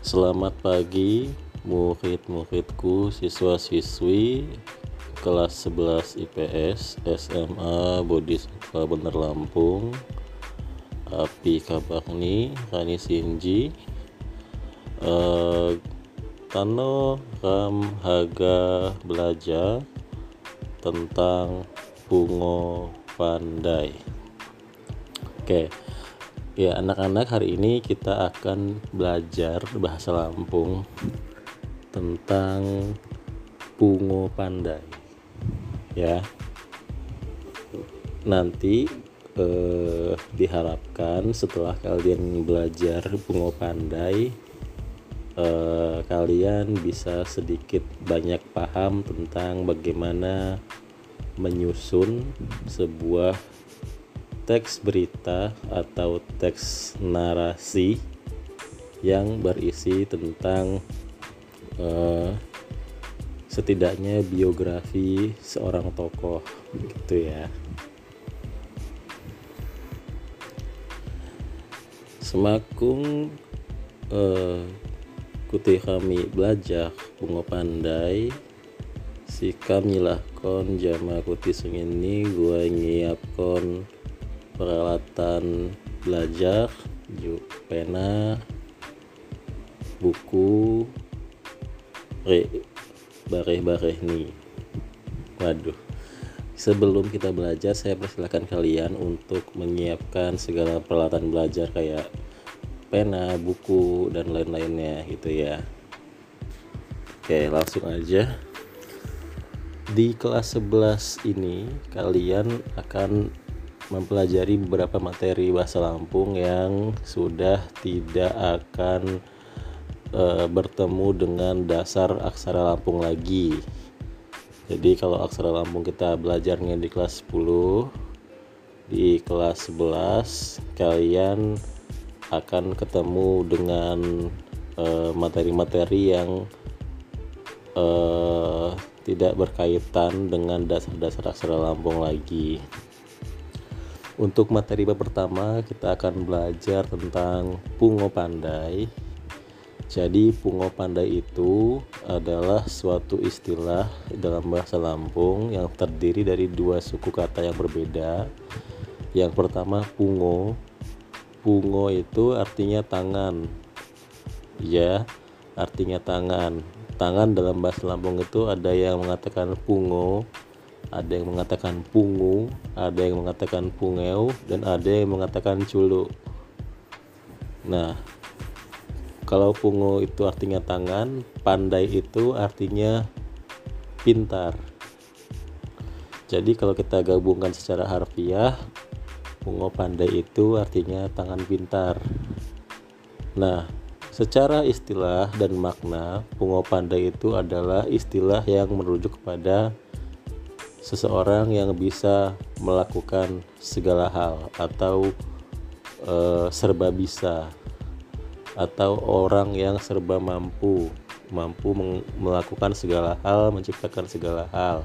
Selamat pagi murid-muridku, siswa-siswi kelas 11 IPS SMA Bodi Satwa Bener Lampung Api Kabakni Rani Sinji uh, Tano Ram Haga belajar tentang Bungo Pandai Oke okay. Ya, anak-anak hari ini kita akan belajar bahasa Lampung tentang pungo pandai. Ya. Nanti eh, diharapkan setelah kalian belajar pungo pandai eh, kalian bisa sedikit banyak paham tentang bagaimana menyusun sebuah teks berita atau teks narasi yang berisi tentang uh, setidaknya biografi seorang tokoh gitu ya. Semakung uh, kuti kami belajar bunga pandai si kami kon jama kuti sengini gua nyiapkon peralatan belajar pena buku re bareh-bareh nih. Waduh. Sebelum kita belajar saya persilahkan kalian untuk menyiapkan segala peralatan belajar kayak pena, buku, dan lain-lainnya gitu ya. Oke langsung aja. Di kelas 11 ini kalian akan mempelajari beberapa materi bahasa Lampung yang sudah tidak akan e, bertemu dengan dasar aksara Lampung lagi. Jadi kalau aksara Lampung kita belajarnya di kelas 10, di kelas 11 kalian akan ketemu dengan eh, materi-materi yang e, tidak berkaitan dengan dasar-dasar aksara Lampung lagi. Untuk materi pertama kita akan belajar tentang pungo pandai. Jadi pungo pandai itu adalah suatu istilah dalam bahasa Lampung yang terdiri dari dua suku kata yang berbeda. Yang pertama pungo. Pungo itu artinya tangan. Ya, artinya tangan. Tangan dalam bahasa Lampung itu ada yang mengatakan pungo, ada yang mengatakan pungu, ada yang mengatakan pungeu, dan ada yang mengatakan culu. Nah, kalau pungu itu artinya tangan, pandai itu artinya pintar. Jadi kalau kita gabungkan secara harfiah, pungo pandai itu artinya tangan pintar. Nah, secara istilah dan makna, pungo pandai itu adalah istilah yang merujuk kepada seseorang yang bisa melakukan segala hal atau e, serba bisa atau orang yang serba mampu mampu melakukan segala hal menciptakan segala hal.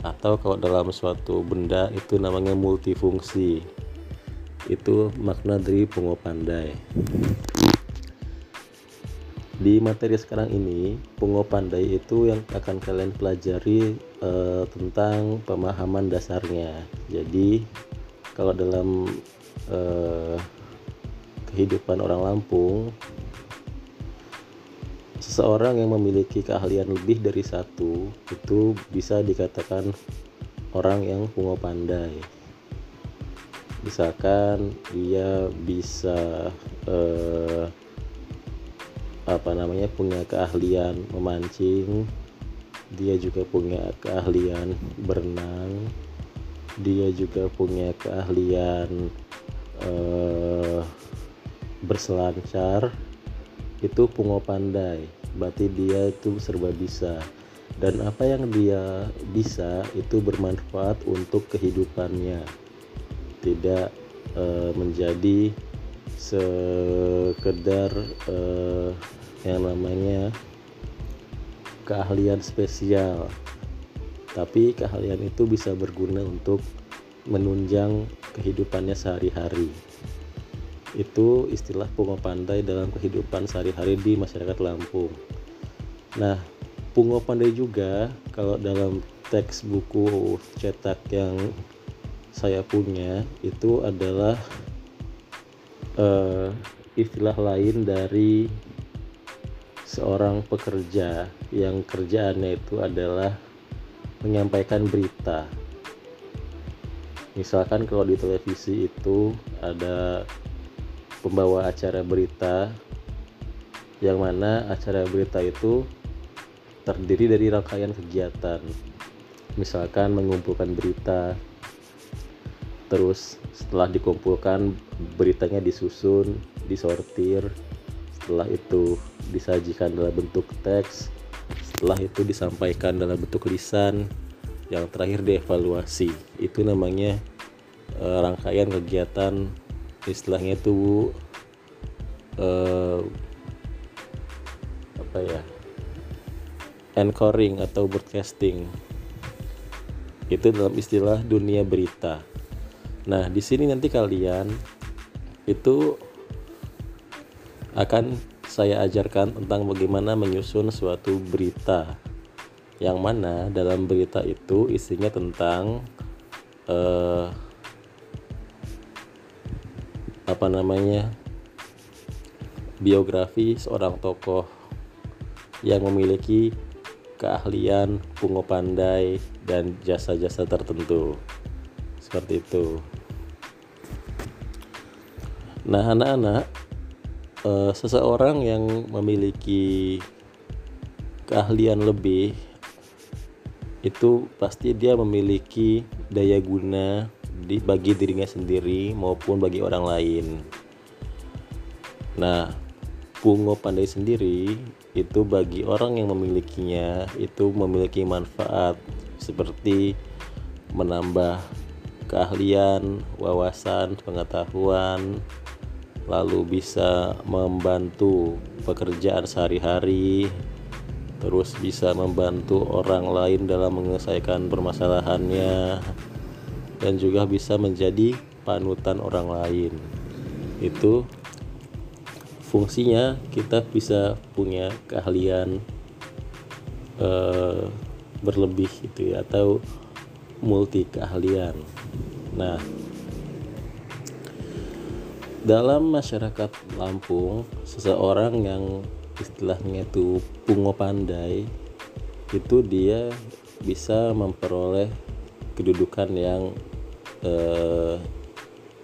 Atau kalau dalam suatu benda itu namanya multifungsi itu makna dari pungo pandai di materi sekarang ini pungo pandai itu yang akan kalian pelajari uh, tentang pemahaman dasarnya. Jadi kalau dalam uh, kehidupan orang Lampung seseorang yang memiliki keahlian lebih dari satu itu bisa dikatakan orang yang pungo pandai. Misalkan dia bisa uh, apa namanya punya keahlian memancing. Dia juga punya keahlian berenang. Dia juga punya keahlian uh, berselancar. Itu pungo pandai. Berarti dia itu serba bisa. Dan apa yang dia bisa itu bermanfaat untuk kehidupannya. Tidak uh, menjadi sekedar uh, yang namanya keahlian spesial tapi keahlian itu bisa berguna untuk menunjang kehidupannya sehari-hari itu istilah pungo pandai dalam kehidupan sehari-hari di masyarakat Lampung. Nah, pungo pandai juga kalau dalam teks buku cetak yang saya punya itu adalah uh, istilah lain dari seorang pekerja yang kerjaannya itu adalah menyampaikan berita. Misalkan kalau di televisi itu ada pembawa acara berita yang mana acara berita itu terdiri dari rangkaian kegiatan misalkan mengumpulkan berita terus setelah dikumpulkan beritanya disusun disortir setelah itu disajikan dalam bentuk teks setelah itu disampaikan dalam bentuk lisan yang terakhir dievaluasi. Itu namanya e, rangkaian kegiatan istilahnya itu uh, apa ya anchoring atau broadcasting. Itu dalam istilah dunia berita. Nah di sini nanti kalian itu akan saya ajarkan tentang bagaimana menyusun suatu berita yang mana dalam berita itu isinya tentang uh, apa namanya biografi seorang tokoh yang memiliki keahlian, pungo pandai dan jasa-jasa tertentu. Seperti itu. Nah, anak-anak, eh, seseorang yang memiliki keahlian lebih itu pasti dia memiliki daya guna di bagi dirinya sendiri maupun bagi orang lain. Nah, pungo pandai sendiri itu bagi orang yang memilikinya itu memiliki manfaat seperti menambah keahlian, wawasan, pengetahuan, lalu bisa membantu pekerjaan sehari-hari, terus bisa membantu orang lain dalam menyelesaikan permasalahannya, dan juga bisa menjadi panutan orang lain. Itu fungsinya kita bisa punya keahlian uh, berlebih itu ya atau multi keahlian nah dalam masyarakat Lampung seseorang yang istilahnya itu pungo pandai itu dia bisa memperoleh kedudukan yang eh,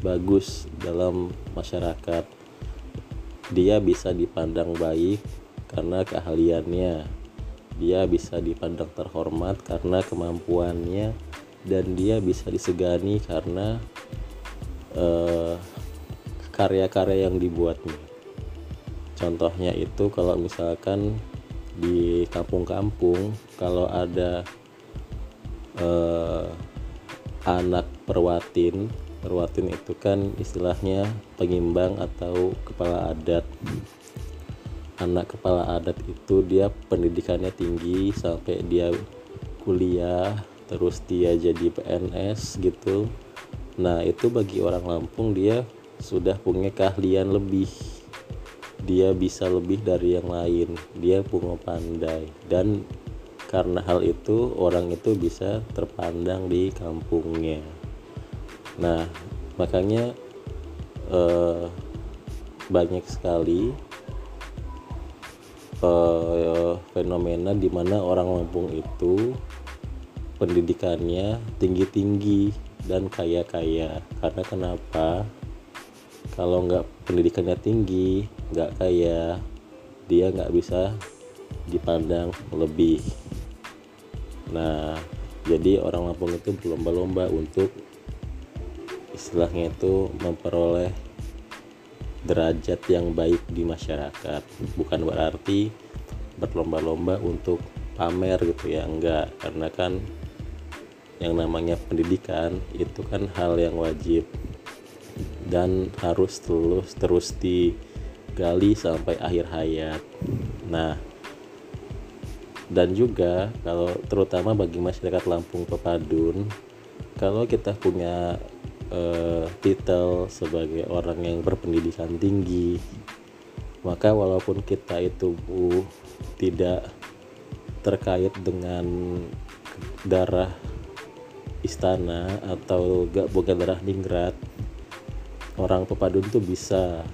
bagus dalam masyarakat. Dia bisa dipandang baik karena keahliannya. Dia bisa dipandang terhormat karena kemampuannya. Dan dia bisa disegani karena eh, karya-karya yang dibuatnya contohnya itu kalau misalkan di kampung-kampung kalau ada eh, anak perwatin perwatin itu kan istilahnya pengimbang atau kepala adat. Anak kepala adat itu dia pendidikannya tinggi sampai dia kuliah terus dia jadi PNS gitu. Nah itu bagi orang Lampung dia sudah punya keahlian lebih. Dia bisa lebih dari yang lain. Dia punya pandai. Dan karena hal itu orang itu bisa terpandang di kampungnya. Nah makanya eh, banyak sekali eh, fenomena di mana orang Lampung itu pendidikannya tinggi-tinggi dan kaya-kaya. Karena kenapa kalau nggak pendidikannya tinggi nggak kaya dia nggak bisa dipandang lebih Nah, jadi orang Lampung itu berlomba-lomba untuk istilahnya itu memperoleh derajat yang baik di masyarakat. Bukan berarti berlomba-lomba untuk pamer gitu ya, enggak. Karena kan yang namanya pendidikan itu kan hal yang wajib dan harus terus terus digali sampai akhir hayat. Nah, dan juga kalau terutama bagi masyarakat Lampung Pepadun kalau kita punya uh, titel sebagai orang yang berpendidikan tinggi maka walaupun kita itu bu, tidak terkait dengan darah istana atau gak bukan darah ningrat orang pepadun tuh bisa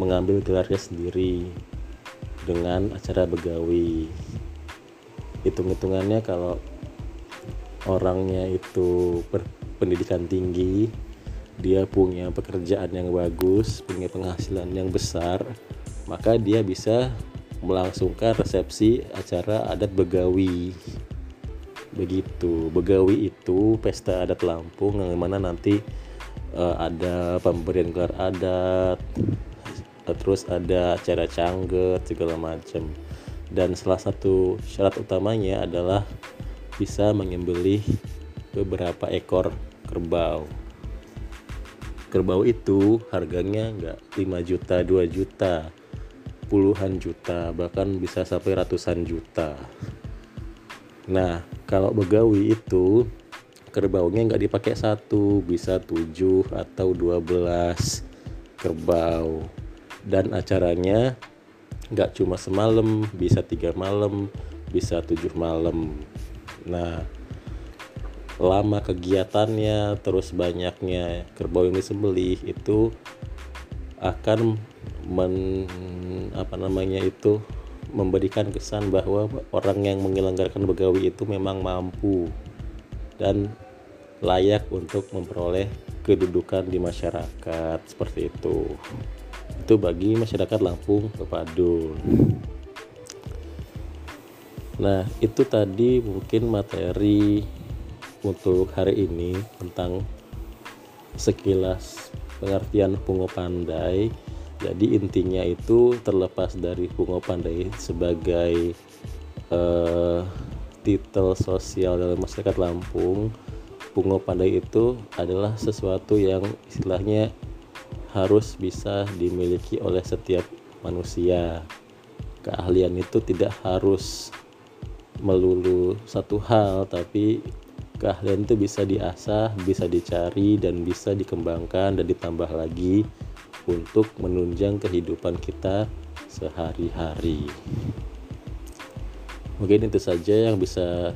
mengambil gelarnya sendiri dengan acara begawi. Hitung-hitungannya kalau orangnya itu berpendidikan tinggi dia punya pekerjaan yang bagus punya penghasilan yang besar maka dia bisa melangsungkan resepsi acara adat begawi. Begitu. Begawi itu pesta adat Lampung yang mana nanti uh, ada pemberian gelar adat terus ada acara cangget segala macam dan salah satu syarat utamanya adalah bisa menyembelih beberapa ekor kerbau. Kerbau itu harganya nggak 5 juta 2 juta puluhan juta bahkan bisa sampai ratusan juta. Nah kalau begawi itu kerbaunya nggak dipakai satu bisa 7 atau 12 kerbau. Dan acaranya nggak cuma semalam bisa tiga malam bisa tujuh malam. Nah lama kegiatannya terus banyaknya kerbau yang disembelih itu akan men apa namanya itu memberikan kesan bahwa orang yang menyelenggarakan begawi itu memang mampu dan layak untuk memperoleh kedudukan di masyarakat seperti itu. Itu bagi masyarakat Lampung Pepadun. Nah itu tadi mungkin materi untuk hari ini tentang sekilas pengertian pungo pandai. Jadi intinya itu terlepas dari pungo pandai sebagai uh, titel sosial dalam masyarakat Lampung pungo pandai itu adalah sesuatu yang istilahnya harus bisa dimiliki oleh setiap manusia. Keahlian itu tidak harus melulu satu hal, tapi keahlian itu bisa diasah, bisa dicari, dan bisa dikembangkan dan ditambah lagi untuk menunjang kehidupan kita sehari-hari. Mungkin itu saja yang bisa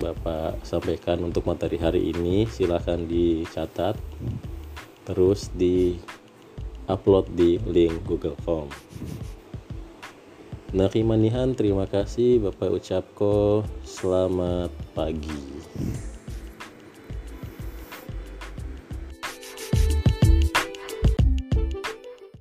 Bapak sampaikan untuk materi hari ini. Silahkan dicatat terus di upload di link Google Form. Nari Manihan, terima kasih Bapak ucapko selamat pagi.